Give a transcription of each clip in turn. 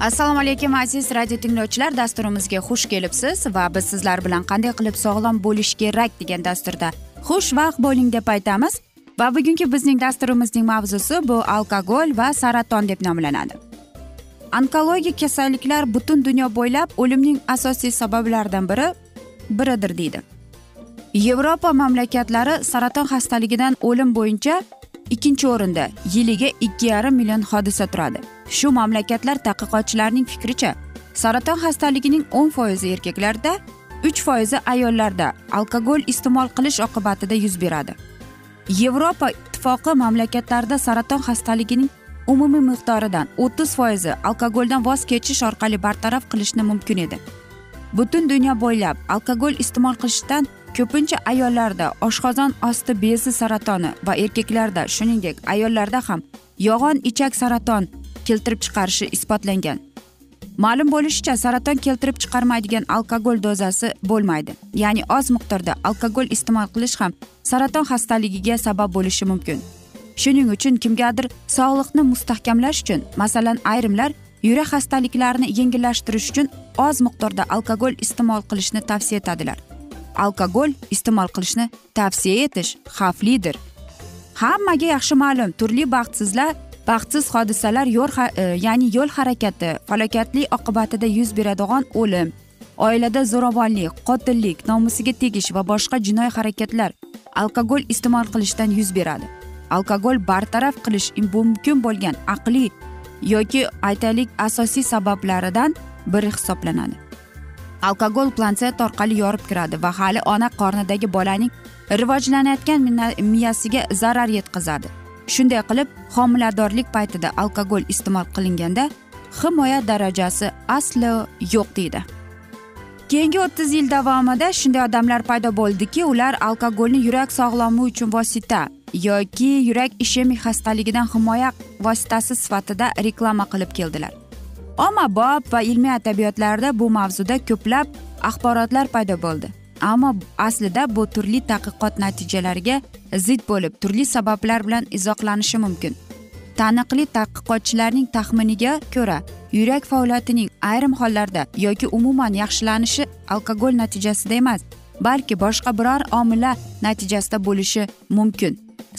assalomu alaykum aziz radio tinglovchilar. Dasturimizga xush kelibsiz va biz sizlar bilan qanday qilib sog'lom bo'lish kerak degan dasturda xushvaqt bo'ling deb aytamiz. Va bugungi bizning dasturimizning mavzusi bu alkogol va saraton deb nomlanadi. Onkologik kasalliklar butun dunyo bo'ylab o'limning asosiy sabablaridan biri biridir deydi. Yevropa mamlakatlari saraton xastaligidan o'lim bo'yicha ikkinchi o'rinda yiliga ikki yarim million hodisa turadi. Shu mamlakatlar tadqiqotchilarining fikricha saraton xastaligining o'n foizi erkaklarda uch foizi ayollarda alkogol iste'mol qilish oqibatida yuz beradi. Yevropa ittifoqi mamlakatlarida saraton xastaligining umumiy miqdoridan o'ttiz foizi alkogoldan voz kechish orqali bartaraf qilishni mumkin edi. Butun dunyo bo'ylab alkogol iste'mol qilishdan ko'pincha ayollarda oshqozon osti bezi saratoni va erkaklarda shuningdek ayollarda ham yog'on ichak saraton keltirib chiqarishi isbotlangan. Ma'lum bo'lishicha saraton keltirib chiqarmaydigan alkogol dozasi bo'lmaydi. Ya'ni oz miqdorda alkogol iste'mol qilish ham saraton xastaligiga sabab bo'lishi mumkin. Shuning uchun kimgadir sog'liqni mustahkamlash uchun masalan ayrimlar yurak xastaliklarini yengillashtirish uchun oz miqdorda alkogol iste'mol qilishni tavsiya etadilar. Alkogol iste'mol qilishni tavsiya etish xavflidir. Hammaga yaxshi ma'lum. Turli baxtsizlar baxtsiz hodisalar yo'l e, ya'ni yo'l harakati falokatli oqibatida yuz beradigan o'lim oilada zo'ravonlik qotillik nomusiga tegish va boshqa jinoiy harakatlar alkogol iste'mol qilishdan yuz beradi. Alkogol bartaraf qilish mumkin bo'lgan aqliy yoki aytaylik asosiy sabablaridan biri hisoblanadi. Alkogol plansет orqali yorib kiradi va hali ona qornidagi bolaning rivojlanayotgan miyasiga zarar yetkazadi. Shunday qilib homiladorlik paytida alkogol iste'mol qilinganda himoya darajasi aslo yo'q deydi. Keyingi o'ttiz yil davomida shunday odamlar paydo bo'ldiki ular alkogolni yurak sog'lomi uchun vosita yoki yurak ishemik xastaligidan himoya vositasi sifatida reklama qilib keldilar. Ommabop va ilmiy adabiyotlarda bu mavzuda ko'plab axborotlar paydo bo'ldi. Ammo aslida bu turli tadqiqot natijalariga zid bo'lib turli sabablar bilan izohlanishi mumkin. Taniqli tadqiqotchilarning taxminiga ko'ra yurak faoliyatining ayrim hollarda yoki umuman yaxshilanishi alkogol natijasida emas balki boshqa biror omillar natijasida bo'lishi mumkin.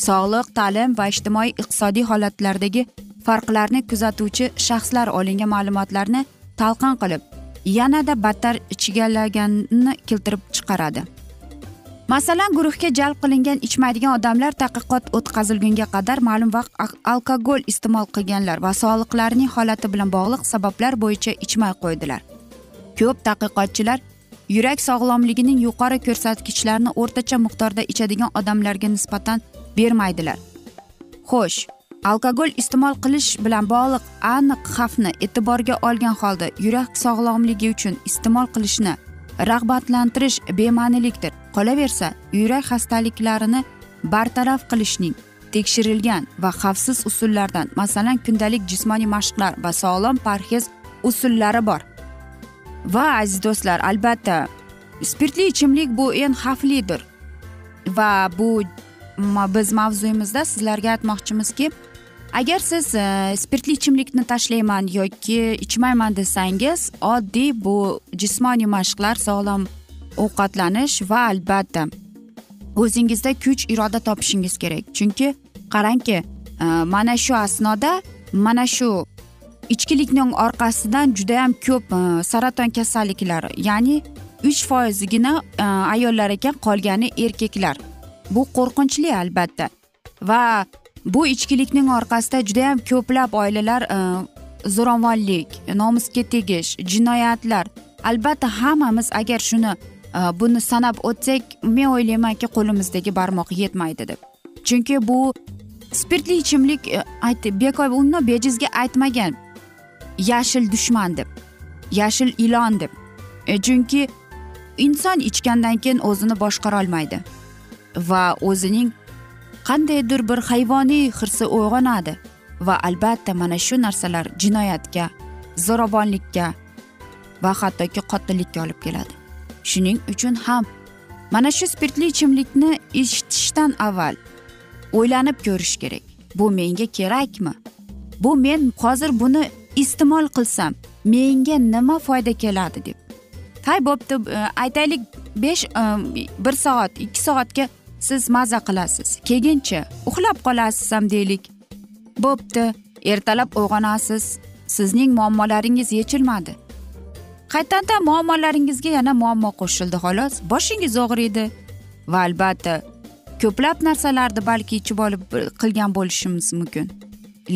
Sog'liq ta'lim va ijtimoiy iqtisodiy holatlardagi farqlarni kuzatuvchi shaxslar olingan ma'lumotlarni talqin qilib yanada battar chigallaganini keltirib chiqaradi. Masalan guruhga jalb qilingan ichmaydigan odamlar tadqiqot o'tkazilgunga qadar ma'lum vaqt alkogol iste'mol qilganlar va sog'liqlarining holati bilan bog'liq sabablar bo'yicha ichmay qo'ydilar. Ko'p tadqiqotchilar yurak sog'lomligining yuqori ko'rsatkichlarini o'rtacha miqdorda ichadigan odamlarga nisbatan bermaydilar. Xo'sh alkogol iste'mol qilish bilan bog'liq aniq xavfni e'tiborga olgan holda yurak sog'lomligi uchun iste'mol qilishni rag'batlantirish bema'nilikdir. Qolaversa yurak xastaliklarini bartaraf qilishning tekshirilgan va xavfsiz usullardan masalan kundalik jismoniy mashqlar va sog'lom parhez usullari bor. Va aziz do'stlar albatta spirtli ichimlik bu eng xavflidir. Va bu biz mavzuyimizda sizlarga aytmoqchimizki agar siz e, spirtli ichimlikni tashlayman yoki ichmayman desangiz oddiy bu jismoniy mashqlar sog'lom ovqatlanish va albatta o'zingizda kuch iroda topishingiz kerak. Chunki qarangki e, mana shu asnoda mana shu ichkilikning orqasidan judayam ko'p e, saraton kasalliklari ya'ni uch foizgina e, ayollar ekan qolgani erkaklar. Bu qo'rqinchli albatta. Va bu ichkilikning orqasida judayam ko'plab oilalar e, zo'ravonlik nomusga tegish jinoyatlar. Albatta hammamiz agar shuni e, buni sanab o'tsak men o'ylaymanki qo'limizdagi barmoq yetmaydi deb. Chunki bu spirtli ichimlik e, aytdi bekor uni bejizga aytmagan. Yashil dushman deb yashil ilon deb. E, chunki inson ichgandan keyin o'zini boshqarolmaydi va o'zining qandaydir bir hayvoniy hirsi uyg'onadi va albatta mana shu narsalar jinoyatga zo'ravonlikka va hattoki qotillikka olib keladi. Shuning uchun ham mana shu spirtli ichimlikni ichishdan avval o'ylanib ko'rish kerak. Bu menga kerakmi? Bu men hozir buni iste'mol qilsam menga nima foyda keladi deb. Hay bo'pti e, aytaylik besh e, bir soat ikki soatga siz maza qilasiz. Keyinchi uxlab qolasiz ham deylik. Bo'pti ertalab uyg'onasiz sizning muammolaringiz yechilmadi. Qaytadan muammolaringizga yana muammo qo'shildi xolos. Boshingiz og'riydi va albatta ko'plab narsalarni balki ichib olib qilgan bo'lishimiz mumkin.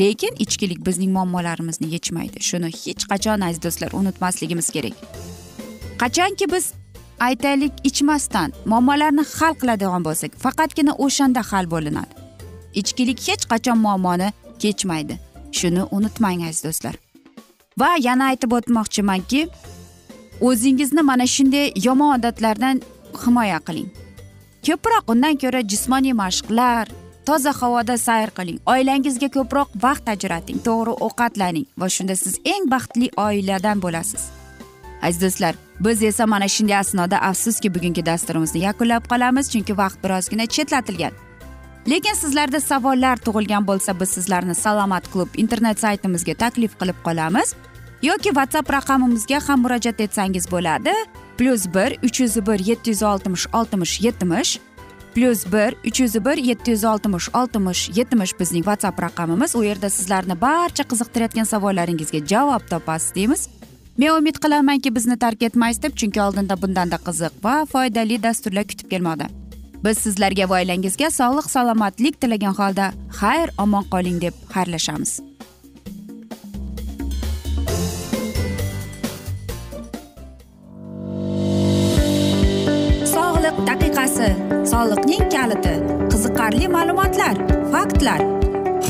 Lekin ichkilik bizning muammolarimizni yechmaydi. Shuni hech qachon aziz do'stlar unutmasligimiz kerak. Qachonki biz aytaylik ichmasdan muammolarni hal qiladigan bo'lsak faqatgina o'shanda hal bo'linadi. Ichkilik hech qachon muammoni kechmaydi. Shuni unutmang aziz do'stlar. Va yana aytib o'tmoqchimanki o'zingizni mana shunday yomon odatlardan himoya qiling. Ko'proq undan ko'ra jismoniy mashqlar toza havoda sayr qiling oilangizga ko'proq vaqt ajrating to'g'ri ovqatlaning va shunda siz eng baxtli oiladan bo'lasiz. Aziz do'stlar biz esa mana shunday asnoda afsuski bugungi dasturimizni yakunlab qolamiz chunki vaqt birozgina chetlatilgan. Lekin sizlarda savollar tug'ilgan bo'lsa biz sizlarni salomat klub internet saytimizga taklif qilib qolamiz. Yoki whatsapp raqamimizga ham murojaat etsangiz bo'ladi. Plyus bir uch yuz bir yetti yuz oltmish oltmish yetmish. Plyus bir uch yuz bir yetti yuz oltmish oltmish yetmish bizning whatsapp raqamimiz. U yerda sizlarni barcha qiziqtirayotgan savollaringizga javob topasiz deymiz. Men umid qilamanki bizni tark etmaysiz deb chunki oldinda bundanda qiziq va foydali dasturlar kutib kelmoqda. Biz sizlarga va oilangizga sog'lik salomatlik tilagan holda xayr omon qoling deb xayrlashamiz. Soliqning kaliti qiziqarli ma'lumotlar faktlar.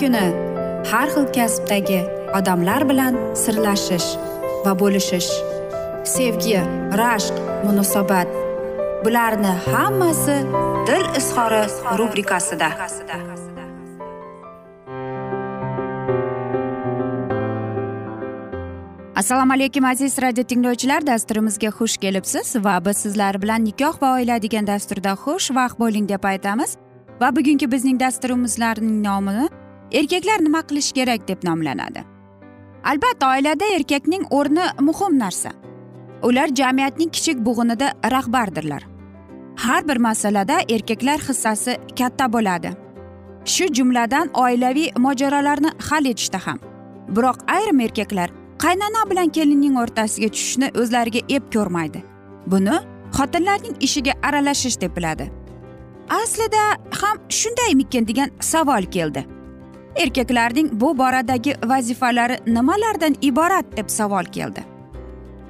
Kuni har xil kasbdagi odamlar bilan sirlashish va bo'lishish sevgi rashq munosabat bularni hammasi dil izhori rubrikasida. Assalomu alaykum aziz radio tinglovchilar dasturimizga xush kelibsiz va biz sizlar bilan nikoh va oila degan dasturda xush vaqt bo'ling deb aytamiz. Va bugungi bizning dasturimizlarning nomini erkaklar nima qilish kerak deb nomlanadi? Albatta oilada erkakning o'rni muhim narsa. Ular jamiyatning kichik bug'unida rahbardirlar. Har bir masalada erkaklar hissasi katta bo'ladi. Shu jumladan oilaviy mojarolarni hal etishda ham. Biroq ayrim erkaklar qaynona bilan kelinning o'rtasiga tushishni o'zlariga ep ko'rmaydi. Buni xotinlarning ishiga aralashish deb biladi. Aslida ham shundaymikin degan savol keldi. Erkaklarning bu boradagi vazifalari nimalardan iborat deb savol keldi?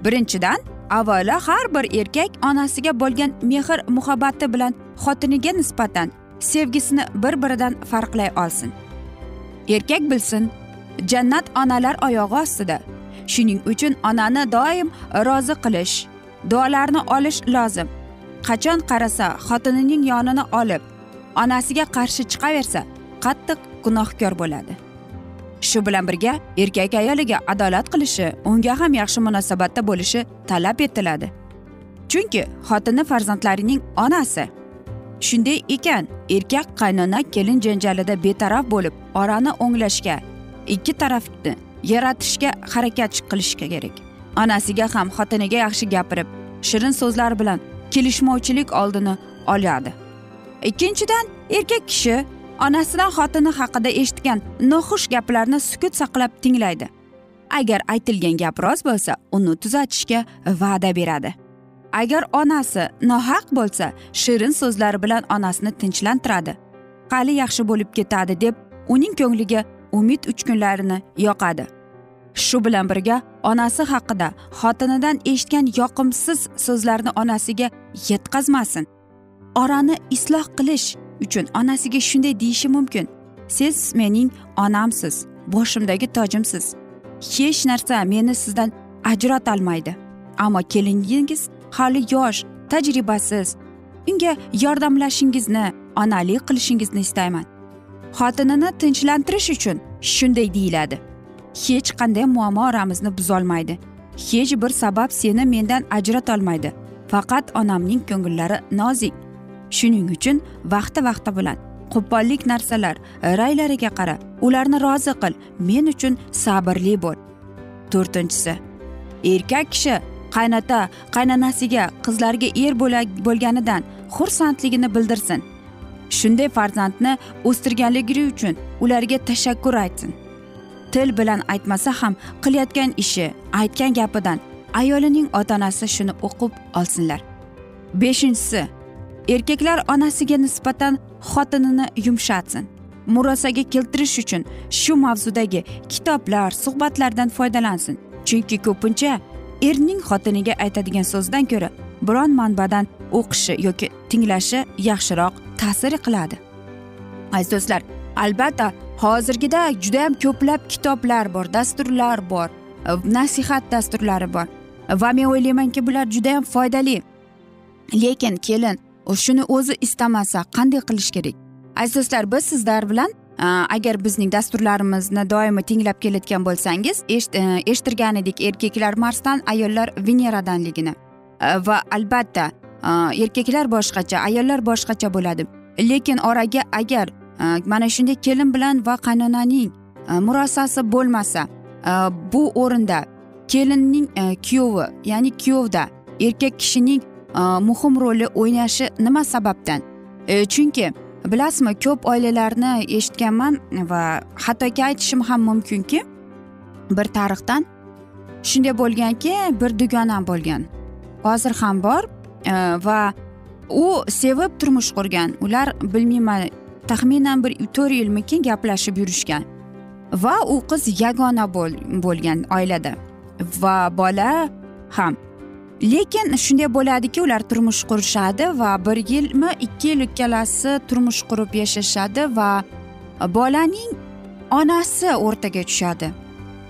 Birinchidan avvalo har bir erkak onasiga bo'lgan mehr muhabbati bilan xotiniga nisbatan sevgisini bir biridan farqlay olsin. Erkak bilsin jannat onalar oyog'i ostida. Shuning uchun onani doim rozi qilish duolarni olish lozim. Qachon qarasa xotinining yonini olib onasiga qarshi chiqaversa qattiq gunohkor bo'ladi. Shu bilan birga erkak ayoliga adolat qilishi unga ham yaxshi munosabatda bo'lishi talab etiladi. Chunki xotini farzandlarining onasi shunday ekan erkak qaynona kelin janjalida betaraf bo'lib orani o'nglashga ikki tarafni yaratishga harakat qilishga kerak. Onasiga ham xotiniga yaxshi gapirib shirin so'zlar bilan kelishmovchilik oldini oladi. Ikkinchidan erkak kishi onasidan xotini haqida eshitgan noxush gaplarni sukut saqlab tinglaydi. Agar aytilgan gap rost bo'lsa uni tuzatishga va'da beradi. Agar onasi nohaq bo'lsa shirin so'zlar bilan onasini tinchlantiradi. Qali yaxshi bo'lib ketadi deb uning ko'ngliga umid uchqunlarini yoqadi. Shu bilan birga onasi haqida xotinidan eshitgan yoqimsiz so'zlarni onasiga yetkazmasin. Orani isloh qilish uchun onasiga shunday deyishi mumkin. Siz mening onamsiz boshimdagi tojimsiz. Hech narsa meni sizdan ajratolmaydi ammo keliningiz hali yosh tajribasiz. Unga yordamlashingizni onalik qilishingizni istayman. Xotinini tinchlantirish uchun shunday deyiladi. Hech qanday muammo oramizni buzolmaydi. Hech bir sabab seni mendan ajratolmaydi faqat onamning ko'ngillari nozik. Shuning uchun vaqti vaqti bilan qo'pollik narsalar raylariga qara ularni rozi qil men uchun sabrli bo'l. To'rtinchisi erkak kishi qaynota qaynonasiga qizlarga er bo'lganidan xursandligini bildirsin. Shunday farzandni o'stirganligi uchun ularga tashakkur aytsin. Til bilan aytmasa ham qilayotgan ishi aytgan gapidan ayolining ota onasi shuni o'qib olsinlar. Beshinchisi erkaklar onasiga nisbatan xotinini yumshatsin. Murosaga keltirish uchun shu mavzudagi kitoblar suhbatlardan foydalansin. Chunki ko'pincha erning xotiniga aytadigan so'zdan ko'ra biron manbadan o'qishi yoki tinglashi yaxshiroq ta'sir qiladi. Aziz do'stlar albatta hozirgida judayam ko'plab kitoblar bor dasturlar bor nasihat dasturlari bor. Va men o'ylaymanki bular judayam foydali. Lekin kelin shuni o'zi istamasa qanday qilish kerak? Aziz do'stlar biz sizlar bilan agar bizning dasturlarimizni doimo tinglab kelayotgan bo'lsangiz e, eshittirgan edik erkaklar marsdan ayollar veneradanligini e, va albatta erkaklar boshqacha ayollar boshqacha bo'ladi. Lekin oraga agar e, mana shunday kelin bilan va qaynonaning murosasi bo'lmasa bu o'rinda kelinning kuyovi ya'ni kuyovda erkak kishining Э, muhim roli o'ynashi nima sababdan? Э, chunki bilasizmi ko'p oilalarni eshitganman va hattoki aytishim ham mumkinki bir tarixdan shunday bo'lganki bir dugonam bo'lgan. Hozir ham bor e, va u sevib turmush qurgan. Ular bilmayman taxminan bir to'rt yilmikin gaplashib yurishgan. Va u qiz yagona bo'lgan oilada. Va bola ham. Lekin shunday bo'ladiki ular turmush qurishadi va bir yilmi ikki yil ikkalasi turmush qurib yashashadi va bolaning onasi o'rtaga tushadi.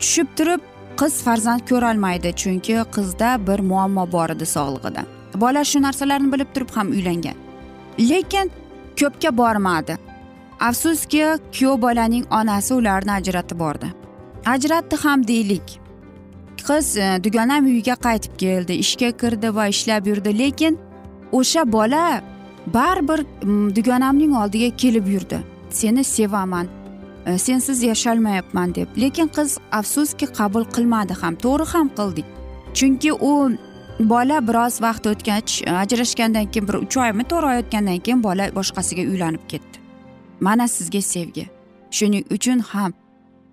Tushib turib qiz farzand ko'rolmaydi chunki qizda bir muammo bor edi sog'lig'ida. Bola shu narsalarni bilib turib ham uylangan. Lekin ko'pga bormadi. Afsuski kuyov bolaning onasi ularni ajratib bordi. Ajratdi ham deylik. Qiz e, dugonam uyiga qaytib keldi ishga kirdi va ishlab yurdi. Lekin o'sha bola baribir dugonamning oldiga kelib yurdi. Seni sevaman e, sensiz yasholmayapman deb. Lekin qiz afsuski qabul qilmadi ham to'g'ri ham qildik chunki u bola biroz vaqt o'tgach e, ajrashgandan keyin bir uch oymi to'rt oy o'tgandan keyin bola boshqasiga uylanib ketdi. Mana sizga sevgi. Shuning uchun ham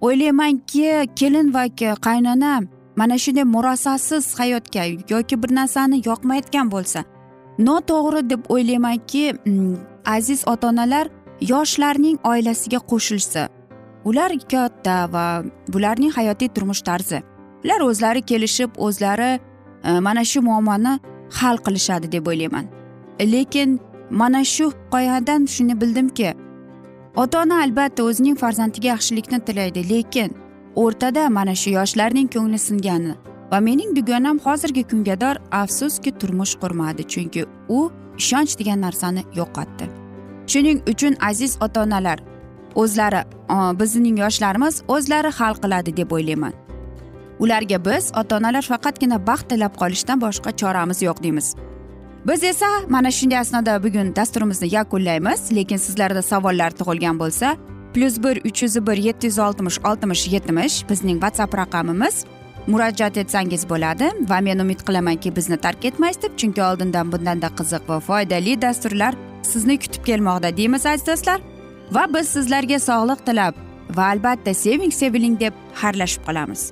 o'ylaymanki kelin va qaynona mana shunday murosasiz hayotga yoki bir narsani yoqmayotgan bo'lsa noto'g'ri deb o'ylaymanki mm, aziz ota onalar yoshlarning oilasiga qo'shilsa ular katta va bularning hayotiy turmush tarzi ular o'zlari kelishib o'zlari e, mana shu muammoni hal qilishadi deb o'ylayman. Lekin mana shu hikoyadan shuni bildimki ota ona albatta o'zining farzandiga yaxshilikni tilaydi lekin o'rtada mana shu yoshlarning ko'ngli singani va mening dugonam hozirgi kungador afsuski turmush qurmadi chunki u ishonch degan narsani yo'qotdi. Shuning uchun aziz ota onalar o'zlari bizning yoshlarimiz o'zlari hal qiladi deb o'ylayman. Ularga biz ota onalar faqatgina baxt tilab qolishdan boshqa choramiz yo'q deymiz. Biz esa mana shunday asnoda bugun dasturimizni yakunlaymiz lekin sizlarda savollar tug'ilgan bo'lsa plyus bir uch yuz bir yetti yuz oltmish oltmish yetmish bizning whatsapp raqamimiz. Murojaat etsangiz bo'ladi va men umid qilamanki bizni tark etmaysiz deb chunki oldindan bundanda qiziq va foydali dasturlar sizni kutib kelmoqda deymiz aziz do'stlar. Va biz sizlarga sog'liq tilab va albatta seving seviling deb xayrlashib qolamiz.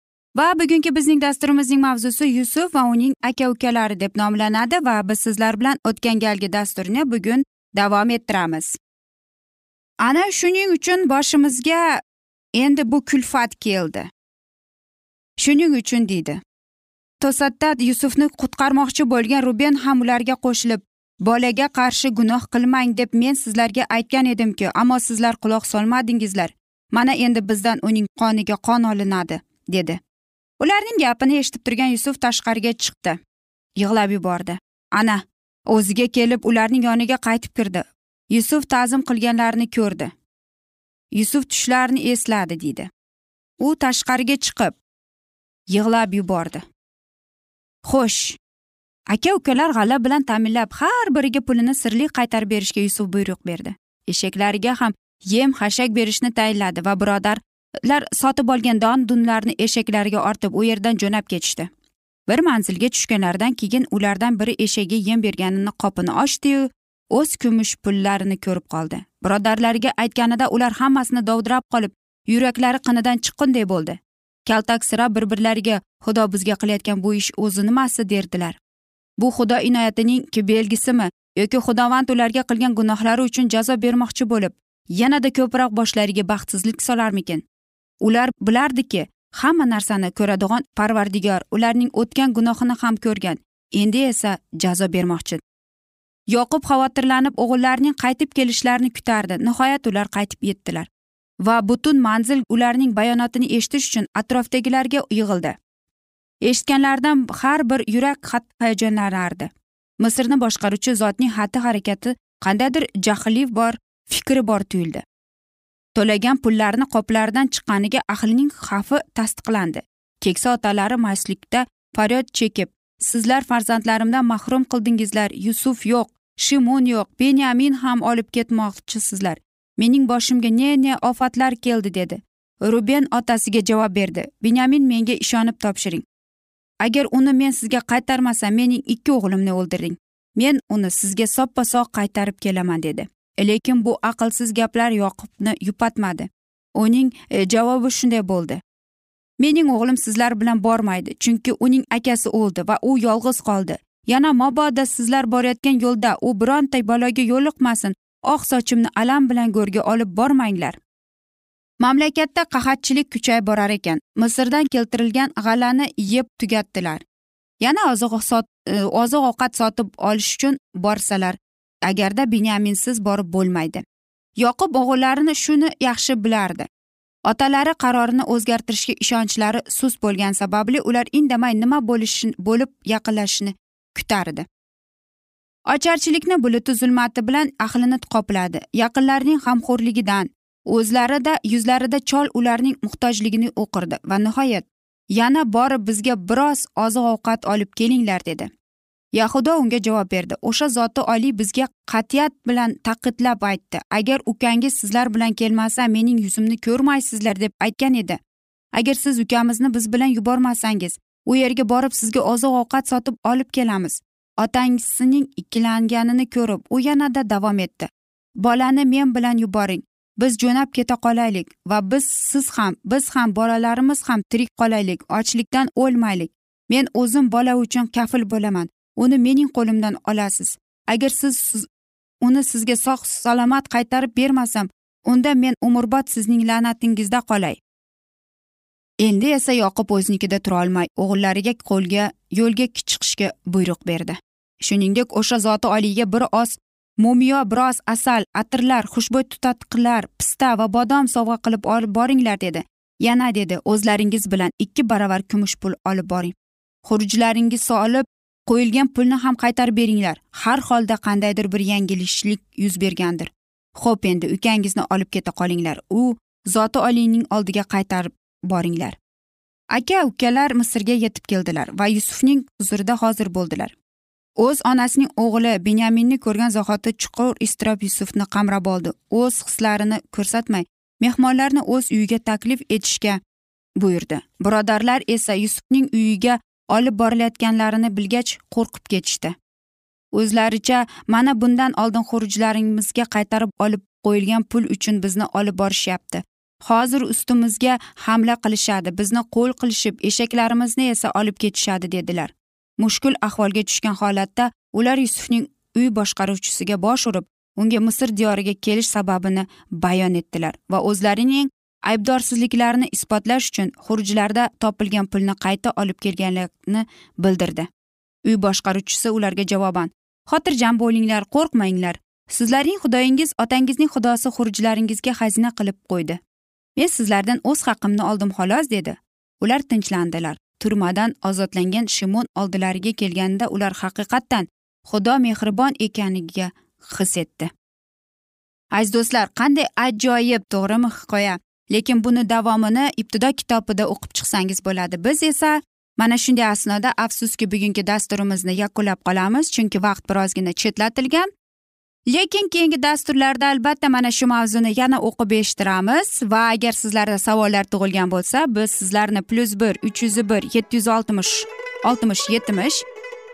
Va bugungi bizning dasturimizning mavzusi yusuf va uning aka ukalari deb nomlanadi va biz sizlar bilan o'tgan galgi dasturni bugun davom ettiramiz. Ana shuning uchun boshimizga endi bu kulfat keldi. Shuning uchun deydi. To'satdan yusufni qutqarmoqchi bo'lgan ruben ham ularga qo'shilib bolaga qarshi gunoh qilmang deb men sizlarga aytgan edimku ammo sizlar quloq solmadingizlar. Mana endi bizdan uning qoniga qon olinadi dedi. Ularning gapini eshitib turgan yusuf tashqariga chiqdi. Yig'lab yubordi. Ana o'ziga kelib ularning yoniga qaytib kirdi. Yusuf ta'zim qilganlarini ko'rdi. Yusuf tushlarini esladi deydi u tashqariga chiqib yig'lab yubordi. Xo'sh aka ukalar g'alla bilan ta'minlab har biriga pulini sirli qaytarib berishga yusuf buyruq berdi. Eshaklariga ham yem xashak berishni tayinladi va birodar lar sotib olgan don dunlarni eshaklariga ortib u yerdan jo'nab ketishdi. Bir manzilga tushganlaridan keyin ulardan biri eshagi yem berganini qopini ochdiyu o'z kumush pullarini ko'rib qoldi. Birodarlariga aytganida ular hammasini dovdirab qolib yuraklari qinidan chiqqunday bo'ldi. Kaltaksirab bir birlariga xudo bizga qilayotgan bu ish o'zi nimasi derdilar. Bu xudo inoyatining belgisimi yoki xudovand ularga qilgan gunohlari uchun jazo bermoqchi bo'lib yanada ko'proq boshlariga baxtsizlik solarmikin? Ular bilardiki hamma narsani ko'radigan parvardigor ularning o'tgan gunohini ham ko'rgan. Endi esa jazo bermoqchi. Yoqub xavotirlanib o'g'illarining qaytib kelishlarini kutardi. Nihoyat ular qaytib yetdilar. Va butun manzil ularning bayonotini eshitish uchun atrofdagilarga yig'ildi. Eshitganlaridan har bir yurak xat hayajonlanardi. Misrni boshqaruvchi zotning xatti harakati qandaydir jahlli bor fikri bor tuyuldi. To'lagan pullarni qoplaridan chiqqaniga ahlining xavfi tasdiqlandi. Keksa otalari mastlikda faryod chekib sizlar farzandlarimdan mahrum qildingizlar yusuf yo'q shimon yo'q benyamin ham olib ketmoqchisizlar. Mening boshimga ne ne ofatlar keldi dedi. Ruben otasiga javob berdi benyamin menga ishonib topshiring. Agar uni men sizga qaytarmasam mening ikki o'g'limni o'ldiring. Men uni sizga soppa sog' qaytarib kelaman dedi. Lekin bu aqlsiz gaplar yoqubni yupatmadi. Uning e, javobi shunday bo'ldi. Mening o'g'lim sizlar bilan bormaydi chunki uning akasi o'ldi va u yolg'iz qoldi. Yana mabodo sizlar borayotgan yo'lda u bironta baloga yo'liqmasin oq sochimni alam bilan go'rga olib bormanglar. Mamlakatda qahatchilik kuchayib borar ekan. Misrdan keltirilgan g'allani yeb tugatdilar. Yana oziq e, oziq ovqat sotib olish uchun borsalar agarda binyaminsiz borib bo'lmaydi. Yoqub o'g'illarini shuni yaxshi bilardi. Otalari qarorini o'zgartirishga ishonchlari sust bo'lgani sababli ular indamay nima bo'lishi bo'lib yaqinlashishini kutardi. Ocharchilikni buluti zulmati bilan ahlini qopladi. Yaqinlarining g'amxo'rligidan o'zlarida yuzlarida chol ularning muhtojligini o'qirdi va nihoyat yana borib bizga biroz oziq ovqat olib kelinglar dedi. Yahudo unga javob berdi. O'sha zoti oliy bizga qat'iyat bilan taqidlab aytdi. Agar ukangiz sizlar bilan kelmasa mening yuzimni ko'rmaysizlar deb aytgan edi. Agar siz ukamizni biz bilan yubormasangiz u yerga borib sizga oziq ovqat sotib olib kelamiz. Otangisining ikkilanganini ko'rib u yanada davom etdi. Bolani men bilan yuboring. Biz jo'nab keta qolaylik va biz siz ham biz ham bolalarimiz ham tirik qolaylik ochlikdan o'lmaylik. Men o'zim bola uchun kafil bo'laman. Uni mening qo'limdan olasiz. Agar siz uni sizga sog' salomat qaytarib bermasam unda men umrbod sizning la'natingizda qolay. Endi esa yoqub o'znikida turolmay o'g'illariga qo'lga yo'lga chiqishga buyruq berdi. Shuningdek o'sha zoti oliyga bir oz mo'miyo biroz asal atirlar xushbo'y tutatqilar pista va bodom sovg'a qilib olib boringlar dedi. Yana dedi o'zlaringiz bilan ikki baravar kumush pul olib boring. Xurujlaringiz solib qo'yilgan pulni ham qaytarib beringlar. Har holda qandaydir bir yanglishlik yuz bergandir. Xo'p endi ukangizni olib keta qolinglar. U zoti oliyning oldiga qaytarib boringlar. Aka ukalar misrga yetib keldilar va yusufning huzurida hozir bo'ldilar. O'z onasining o'g'li benyaminni ko'rgan zahoti chuqur iztirob yusufni qamrab oldi. O'z hislarini ko'rsatmay mehmonlarni o'z uyiga taklif etishga buyurdi. Birodarlar esa yusufning uyiga olib borilayotganlarini bilgach qo'rqib ketishdi. O'zlaricha mana bundan oldin xurujlarimizga qaytarib olib qo'yilgan pul uchun bizni olib borishyapti. Hozir ustimizga hamla qilishadi bizni qo'l qilishib eshaklarimizni esa olib ketishadi dedilar. Mushkul ahvolga tushgan holatda ular yusufning uy boshqaruvchisiga bosh urib unga misr diyoriga kelish sababini bayon etdilar va o'zlarining aybdorsizliklarini isbotlash uchun xurujlarda topilgan pulni qayta olib kelganligini bildirdi. Uy boshqaruvchisi ularga javoban xotirjam bo'linglar qo'rqmanglar. Sizlarning xudoyingiz otangizning xudosi xurujlaringizga xazina qilib qo'ydi. Men sizlardan o'z haqqimni oldim xolos dedi. Ular tinchlandilar. Turmadan ozodlangan shimon oldilariga kelganda ular haqiqatdan xudo mehribon ekaniga his etdi. Aziz do'stlar qanday ajoyib to'g'rimi hikoya? Lekin buni davomini ibtido kitobida o'qib chiqsangiz bo'ladi. Biz esa mana shunday asnoda afsuski bugungi dasturimizni yakunlab qolamiz chunki vaqt birozgina chetlatilgan. Lekin keyingi dasturlarda albatta mana shu mavzuni yana o'qib eshittiramiz va agar sizlarda savollar tug'ilgan bo'lsa biz sizlarni plyus bir uch yuz bir yetti yuz oltmish oltmish yetmish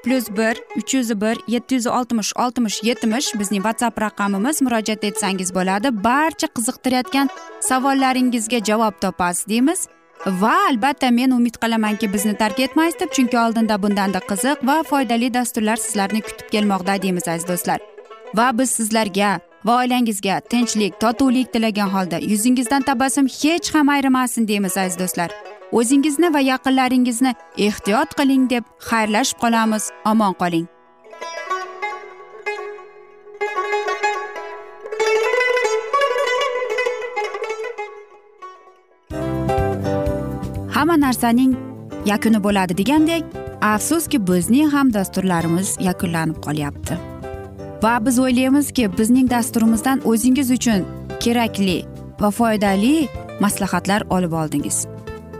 plyus bir uch yuz bir yetti yuz oltmish oltmish yetmish bizning whatsapp raqamimiz murojaat etsangiz bo'ladi. Barcha qiziqtirayotgan savollaringizga javob topasiz deymiz. Va albatta men umid qilamanki bizni tark etmaysiz deb chunki oldinda bundanda qiziq va foydali dasturlar sizlarni kutib kelmoqda deymiz aziz do'stlar. Va biz sizlarga va oilangizga tinchlik totuvlik tilagan holda yuzingizdan tabassum hech ham ayrimasin deymiz aziz do'stlar. O'zingizni va yaqinlaringizni ehtiyot qiling deb xayrlashib qolamiz. Omon qoling. Hamma narsaning yakuni bo'ladi degandek afsuski bizning ham dasturlarimiz yakunlanib qolyapti. Va biz o'ylaymizki bizning dasturimizdan o'zingiz uchun kerakli va foydali maslahatlar olib oldingiz.